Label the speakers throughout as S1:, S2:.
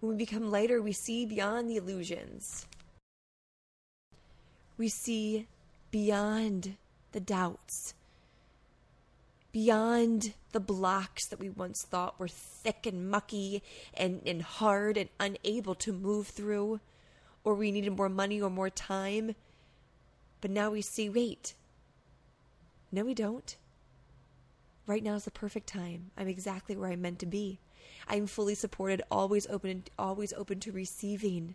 S1: When we become lighter, we see beyond the illusions. We see beyond the doubts, beyond the blocks that we once thought were thick and mucky and, and hard and unable to move through, or we needed more money or more time. But now we see wait, no, we don't. Right now is the perfect time. I'm exactly where I'm meant to be. I'm fully supported, always open, always open to receiving.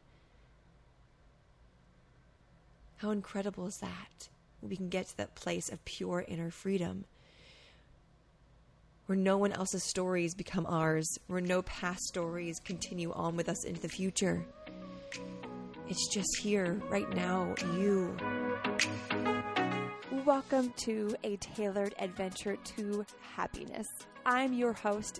S1: How incredible is that? We can get to that place of pure inner freedom where no one else's stories become ours, where no past stories continue on with us into the future. It's just here, right now, you.
S2: Welcome to a tailored adventure to happiness. I'm your host,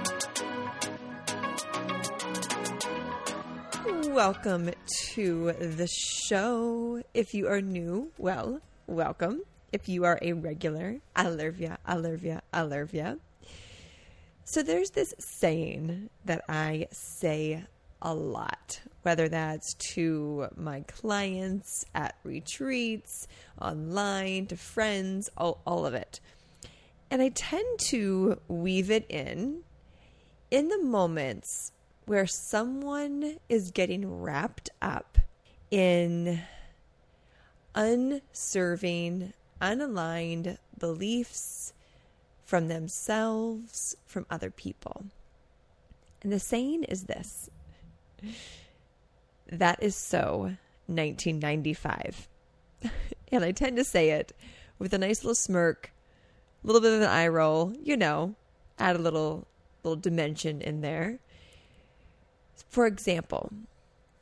S1: Welcome to the show. If you are new, well, welcome. If you are a regular, I love ya. So there's this saying that I say a lot, whether that's to my clients at retreats, online, to friends, all, all of it. And I tend to weave it in in the moments where someone is getting wrapped up in unserving, unaligned beliefs from themselves, from other people. And the saying is this that is so 1995. and I tend to say it with a nice little smirk, a little bit of an eye roll, you know, add a little little dimension in there. For example,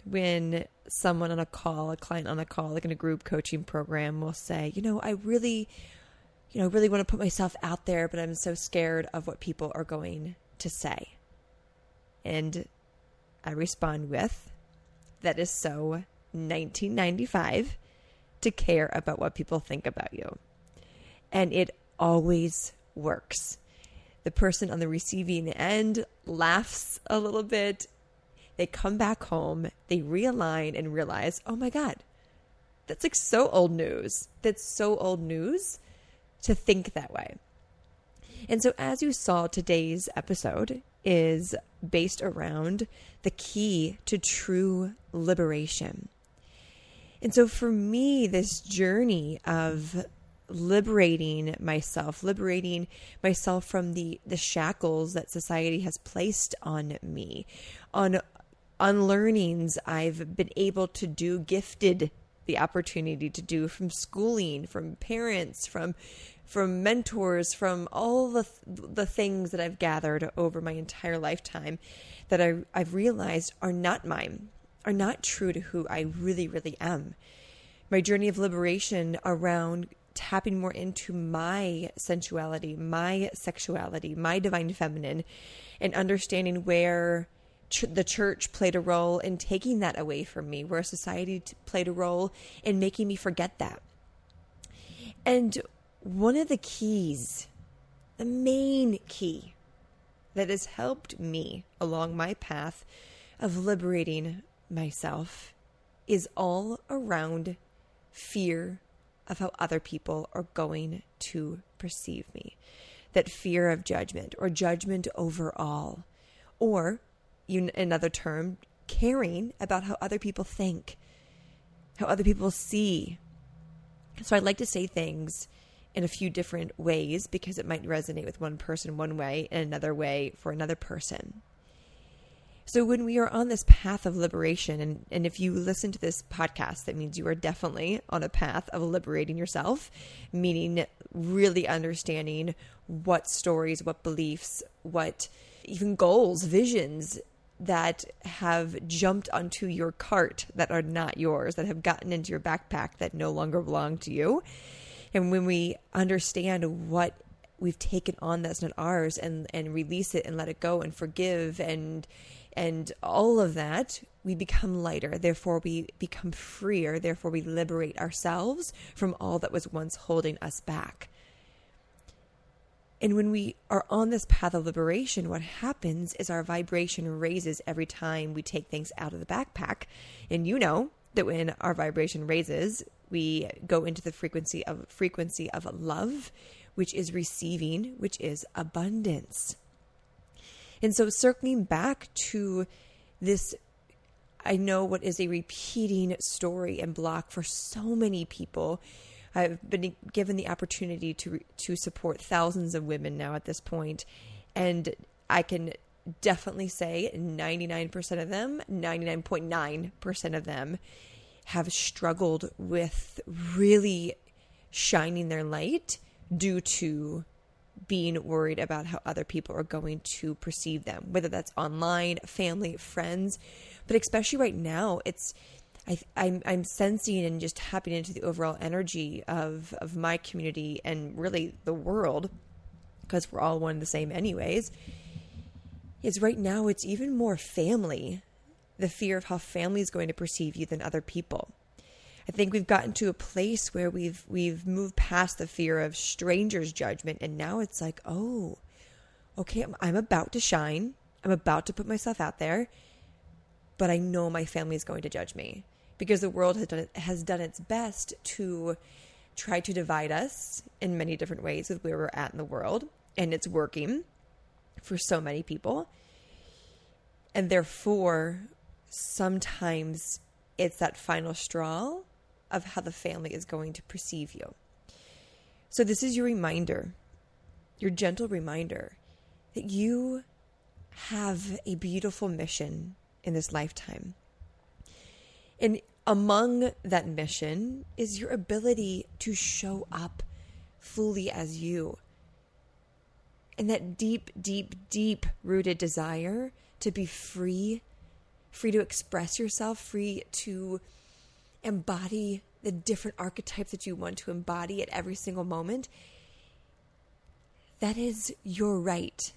S1: when someone on a call, a client on a call, like in a group coaching program, will say, you know, I really, you know, really want to put myself out there, but I'm so scared of what people are going to say. And I respond with, that is so 1995 to care about what people think about you. And it always works. The person on the receiving end laughs a little bit. They come back home, they realign and realize, oh my God, that's like so old news. That's so old news to think that way. And so, as you saw, today's episode is based around the key to true liberation. And so, for me, this journey of liberating myself, liberating myself from the, the shackles that society has placed on me, on unlearnings I've been able to do, gifted the opportunity to do from schooling, from parents, from from mentors, from all the the things that I've gathered over my entire lifetime that I, I've realized are not mine, are not true to who I really, really am. My journey of liberation around tapping more into my sensuality, my sexuality, my divine feminine, and understanding where ch- the church played a role in taking that away from me, where society t- played a role in making me forget that. And one of the keys, the main key that has helped me along my path of liberating myself is all around fear of how other people are going to perceive me. That fear of judgment or judgment overall, or in another term, caring about how other people think, how other people see. So I'd like to say things in a few different ways because it might resonate with one person one way and another way for another person. So when we are on this path of liberation, and, and if you listen to this podcast, that means you are definitely on a path of liberating yourself, meaning really understanding what stories, what beliefs, what even goals, visions that have jumped onto your cart that are not yours, that have gotten into your backpack that no longer belong to you. And when we understand what we've taken on that's not ours and and release it and let it go and forgive and and all of that, we become lighter. Therefore, we become freer. Therefore, we liberate ourselves from all that was once holding us back. And when we are on this path of liberation, what happens is our vibration raises every time we take things out of the backpack. And you know that when our vibration raises, we go into the frequency of frequency of love, which is receiving, which is abundance. And so, circling back to this, I know what is a repeating story and block for so many people. I've been given the opportunity to to support thousands of women now at this point, and I can definitely say 99% of them, 99.9% of them have struggled with really shining their light due to being worried about how other people are going to perceive them, whether that's online, family, friends, but especially right now, it's I, I'm I'm sensing and just tapping into the overall energy of of my community and really the world, because we're all one and the same anyways. Is right now it's even more family, the fear of how family is going to perceive you than other people. I think we've gotten to a place where we've we've moved past the fear of strangers' judgment, and now it's like, oh, okay, I'm, I'm about to shine. I'm about to put myself out there, but I know my family is going to judge me because the world has done has done its best to try to divide us in many different ways with where we're at in the world, and it's working for so many people, and therefore sometimes it's that final straw of how the family is going to perceive you. So, this is your reminder, your gentle reminder that you have a beautiful mission in this lifetime. And among that mission is your ability to show up fully as you. And that deep, deep, deep rooted desire to be free, free to express yourself, free to embody the different archetypes that you want to embody at every single moment, that is your right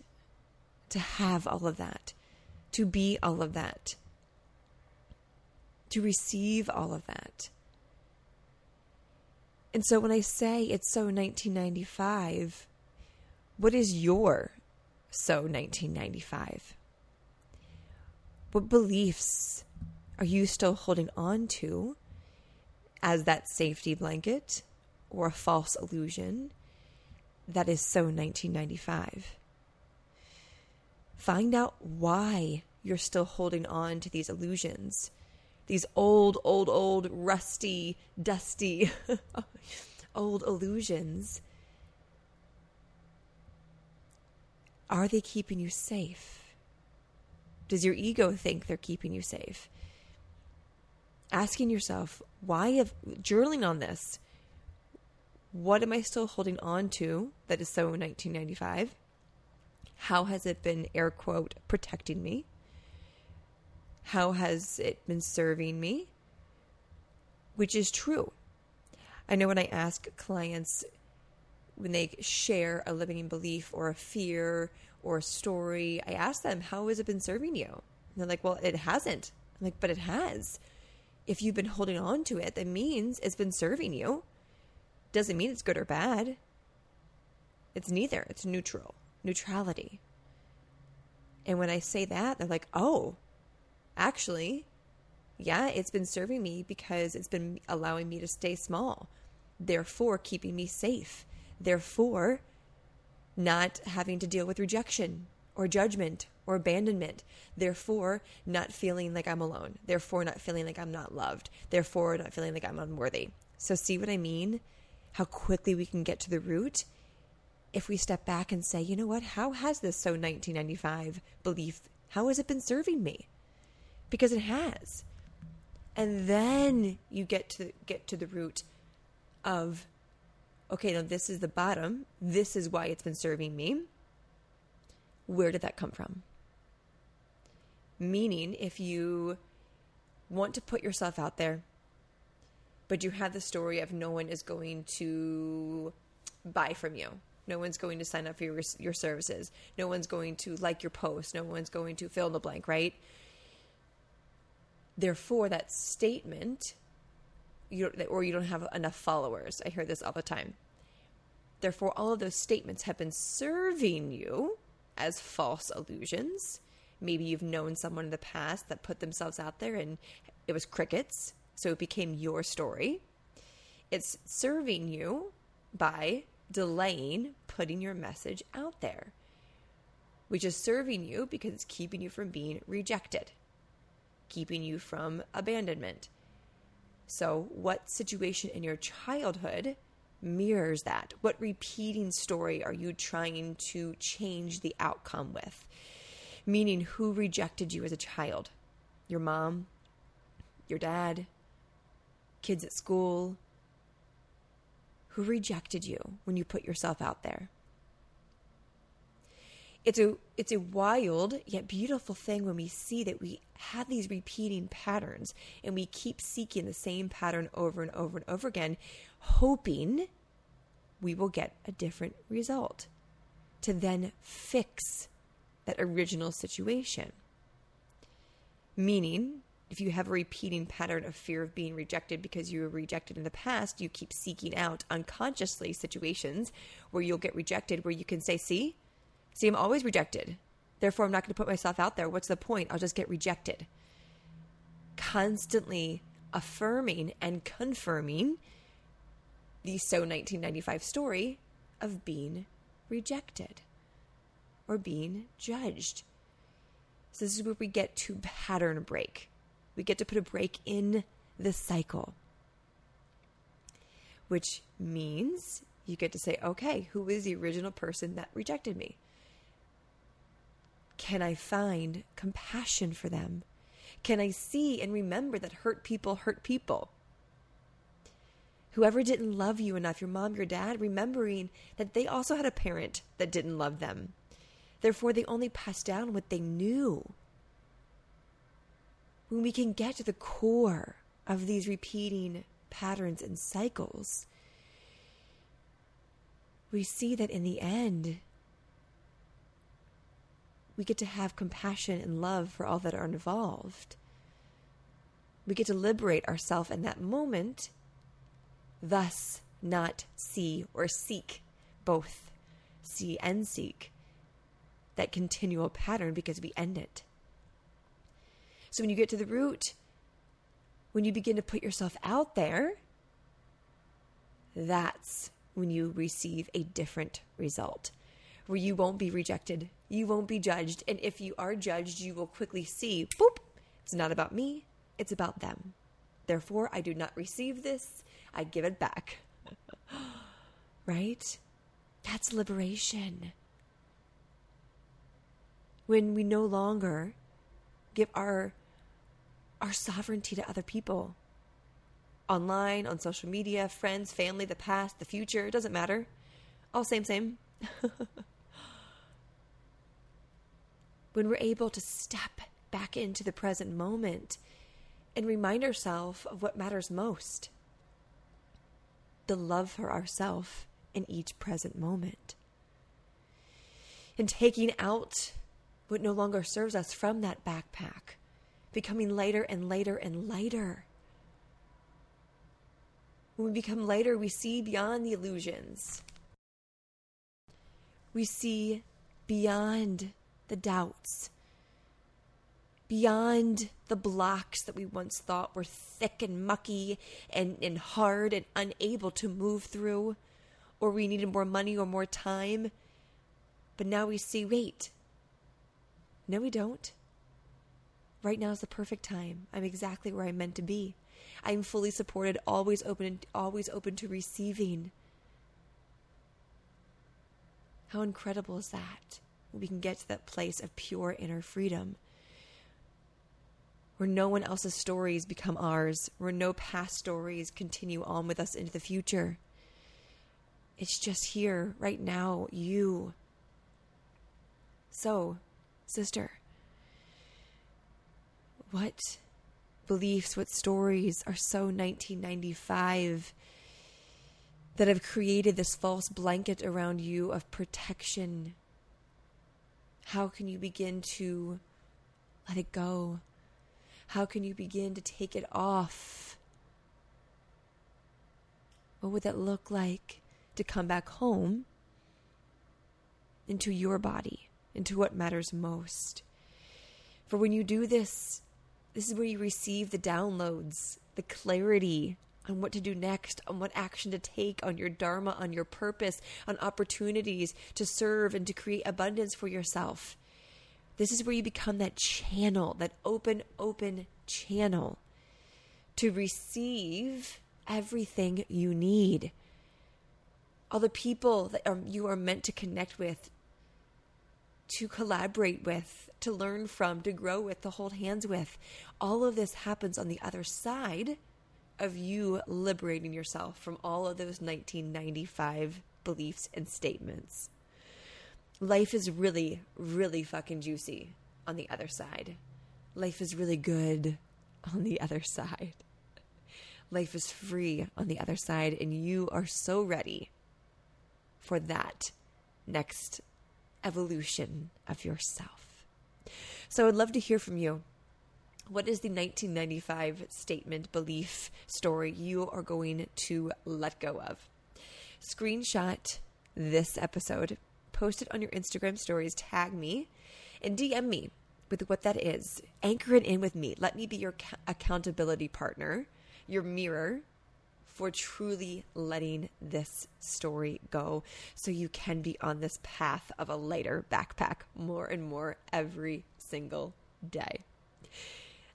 S1: to have all of that, to be all of that, to receive all of that. And so when I say it's so 1995, what is your so 1995? What beliefs are you still holding on to as that safety blanket or a false illusion that is so 1995. Find out why you're still holding on to these illusions, these old, old, old, rusty, dusty, old illusions. Are they keeping you safe? Does your ego think they're keeping you safe? asking yourself, why have journaling on this? What am I still holding on to that is so 1995? How has it been, air quote, protecting me? How has it been serving me? Which is true. I know when I ask clients when they share a limiting belief or a fear or a story, I ask them, How has it been serving you? And they're like, Well, it hasn't. I'm like, But it has if you've been holding on to it, that means it's been serving you. Doesn't mean it's good or bad. It's neither. It's neutral. Neutrality. And when I say that, they're like, oh, actually, yeah, it's been serving me because it's been allowing me to stay small, therefore, keeping me safe, therefore, not having to deal with rejection or judgment or abandonment. Therefore, not feeling like I'm alone. Therefore, not feeling like I'm not loved. Therefore, not feeling like I'm unworthy. So, see what I mean? How quickly we can get to the root if we step back and say, you know what? How has this so 1995 belief, how has it been serving me? Because it has. And then you get to get to the root of okay, now this is the bottom. This is why it's been serving me. Where did that come from? Meaning, if you want to put yourself out there, but you have the story of no one is going to buy from you. No one's going to sign up for your, your services. No one's going to like your post. No one's going to fill in the blank, right? Therefore, that statement, you or you don't have enough followers. I hear this all the time. Therefore, all of those statements have been serving you as false illusions. Maybe you've known someone in the past that put themselves out there and it was crickets, so it became your story. It's serving you by delaying putting your message out there, which is serving you because it's keeping you from being rejected, keeping you from abandonment. So, what situation in your childhood mirrors that? What repeating story are you trying to change the outcome with? Meaning, who rejected you as a child? Your mom? Your dad? Kids at school? Who rejected you when you put yourself out there? It's a it's a wild yet beautiful thing when we see that we have these repeating patterns and we keep seeking the same pattern over and over and over again hoping we will get a different result to then fix that original situation. Meaning, if you have a repeating pattern of fear of being rejected because you were rejected in the past, you keep seeking out unconsciously situations where you'll get rejected, where you can say, See, see, I'm always rejected. Therefore, I'm not going to put myself out there. What's the point? I'll just get rejected. Constantly affirming and confirming the so 1995 story of being rejected or being judged. So, this is where we get to pattern break. We get to put a break in the cycle, which means you get to say, okay, who is the original person that rejected me? Can I find compassion for them? Can I see and remember that hurt people hurt people? whoever didn't love you enough, your mom, your dad, remembering that they also had a parent that didn't love them. Therefore, they only passed down what they knew. When we can get to the core of these repeating patterns and cycles, we see that in the end, we get to have compassion and love for all that are involved. We get to liberate ourselves in that moment thus not see or seek both see and seek that continual pattern because we end it. So when you get to the root, when you begin to put yourself out there, that's when you receive a different result where you won't be rejected, you won't be judged, and if you are judged, you will quickly see, boop, it's not about me, it's about them. Therefore, I do not receive this. I give it back. right? That's liberation. When we no longer give our our sovereignty to other people. Online, on social media, friends, family, the past, the future, it doesn't matter. All same same. when we're able to step back into the present moment and remind ourselves of what matters most the love for ourselves in each present moment. And taking out what no longer serves us from that backpack, becoming lighter and lighter and lighter. When we become lighter, we see beyond the illusions. We see beyond the doubts beyond the blocks that we once thought were thick and mucky and, and hard and unable to move through, or we needed more money or more time. But now we see wait, No, we don't. Right now is the perfect time. I'm exactly where I'm meant to be. I'm fully supported, always open, always open to receiving. How incredible is that? We can get to that place of pure inner freedom where no one else's stories become ours, where no past stories continue on with us into the future. It's just here, right now, you. So, sister, what beliefs, what stories are so 1995 that have created this false blanket around you of protection? How can you begin to let it go? How can you begin to take it off? What would that look like to come back home into your body, into what matters most? For when you do this, this is where you receive the downloads, the clarity on what to do next, on what action to take, on your dharma, on your purpose, on opportunities to serve and to create abundance for yourself. This is where you become that channel, that open, open channel to receive everything you need. All the people that are, you are meant to connect with, to collaborate with, to learn from, to grow with, to hold hands with. All of this happens on the other side of you liberating yourself from all of those 1995 beliefs and statements. Life is really, really fucking juicy on the other side. Life is really good on the other side. Life is free on the other side, and you are so ready for that next evolution of yourself. So I'd love to hear from you. What is the 1995 statement, belief, story you are going to let go of? Screenshot this episode, post it on your Instagram stories, tag me, and DM me with what that is. Anchor it in with me. Let me be your accountability partner, your mirror for truly letting this story go so you can be on this path of a lighter backpack more and more every single day.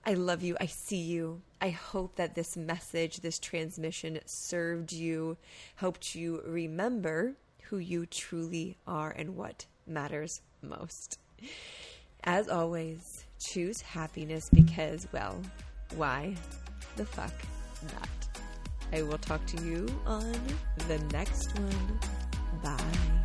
S1: I love you. I see you. I hope that this message, this transmission served you, helped you remember who you truly are and what matters most. As always, choose happiness because, well, why the fuck not? I will talk to you on the next one. Bye.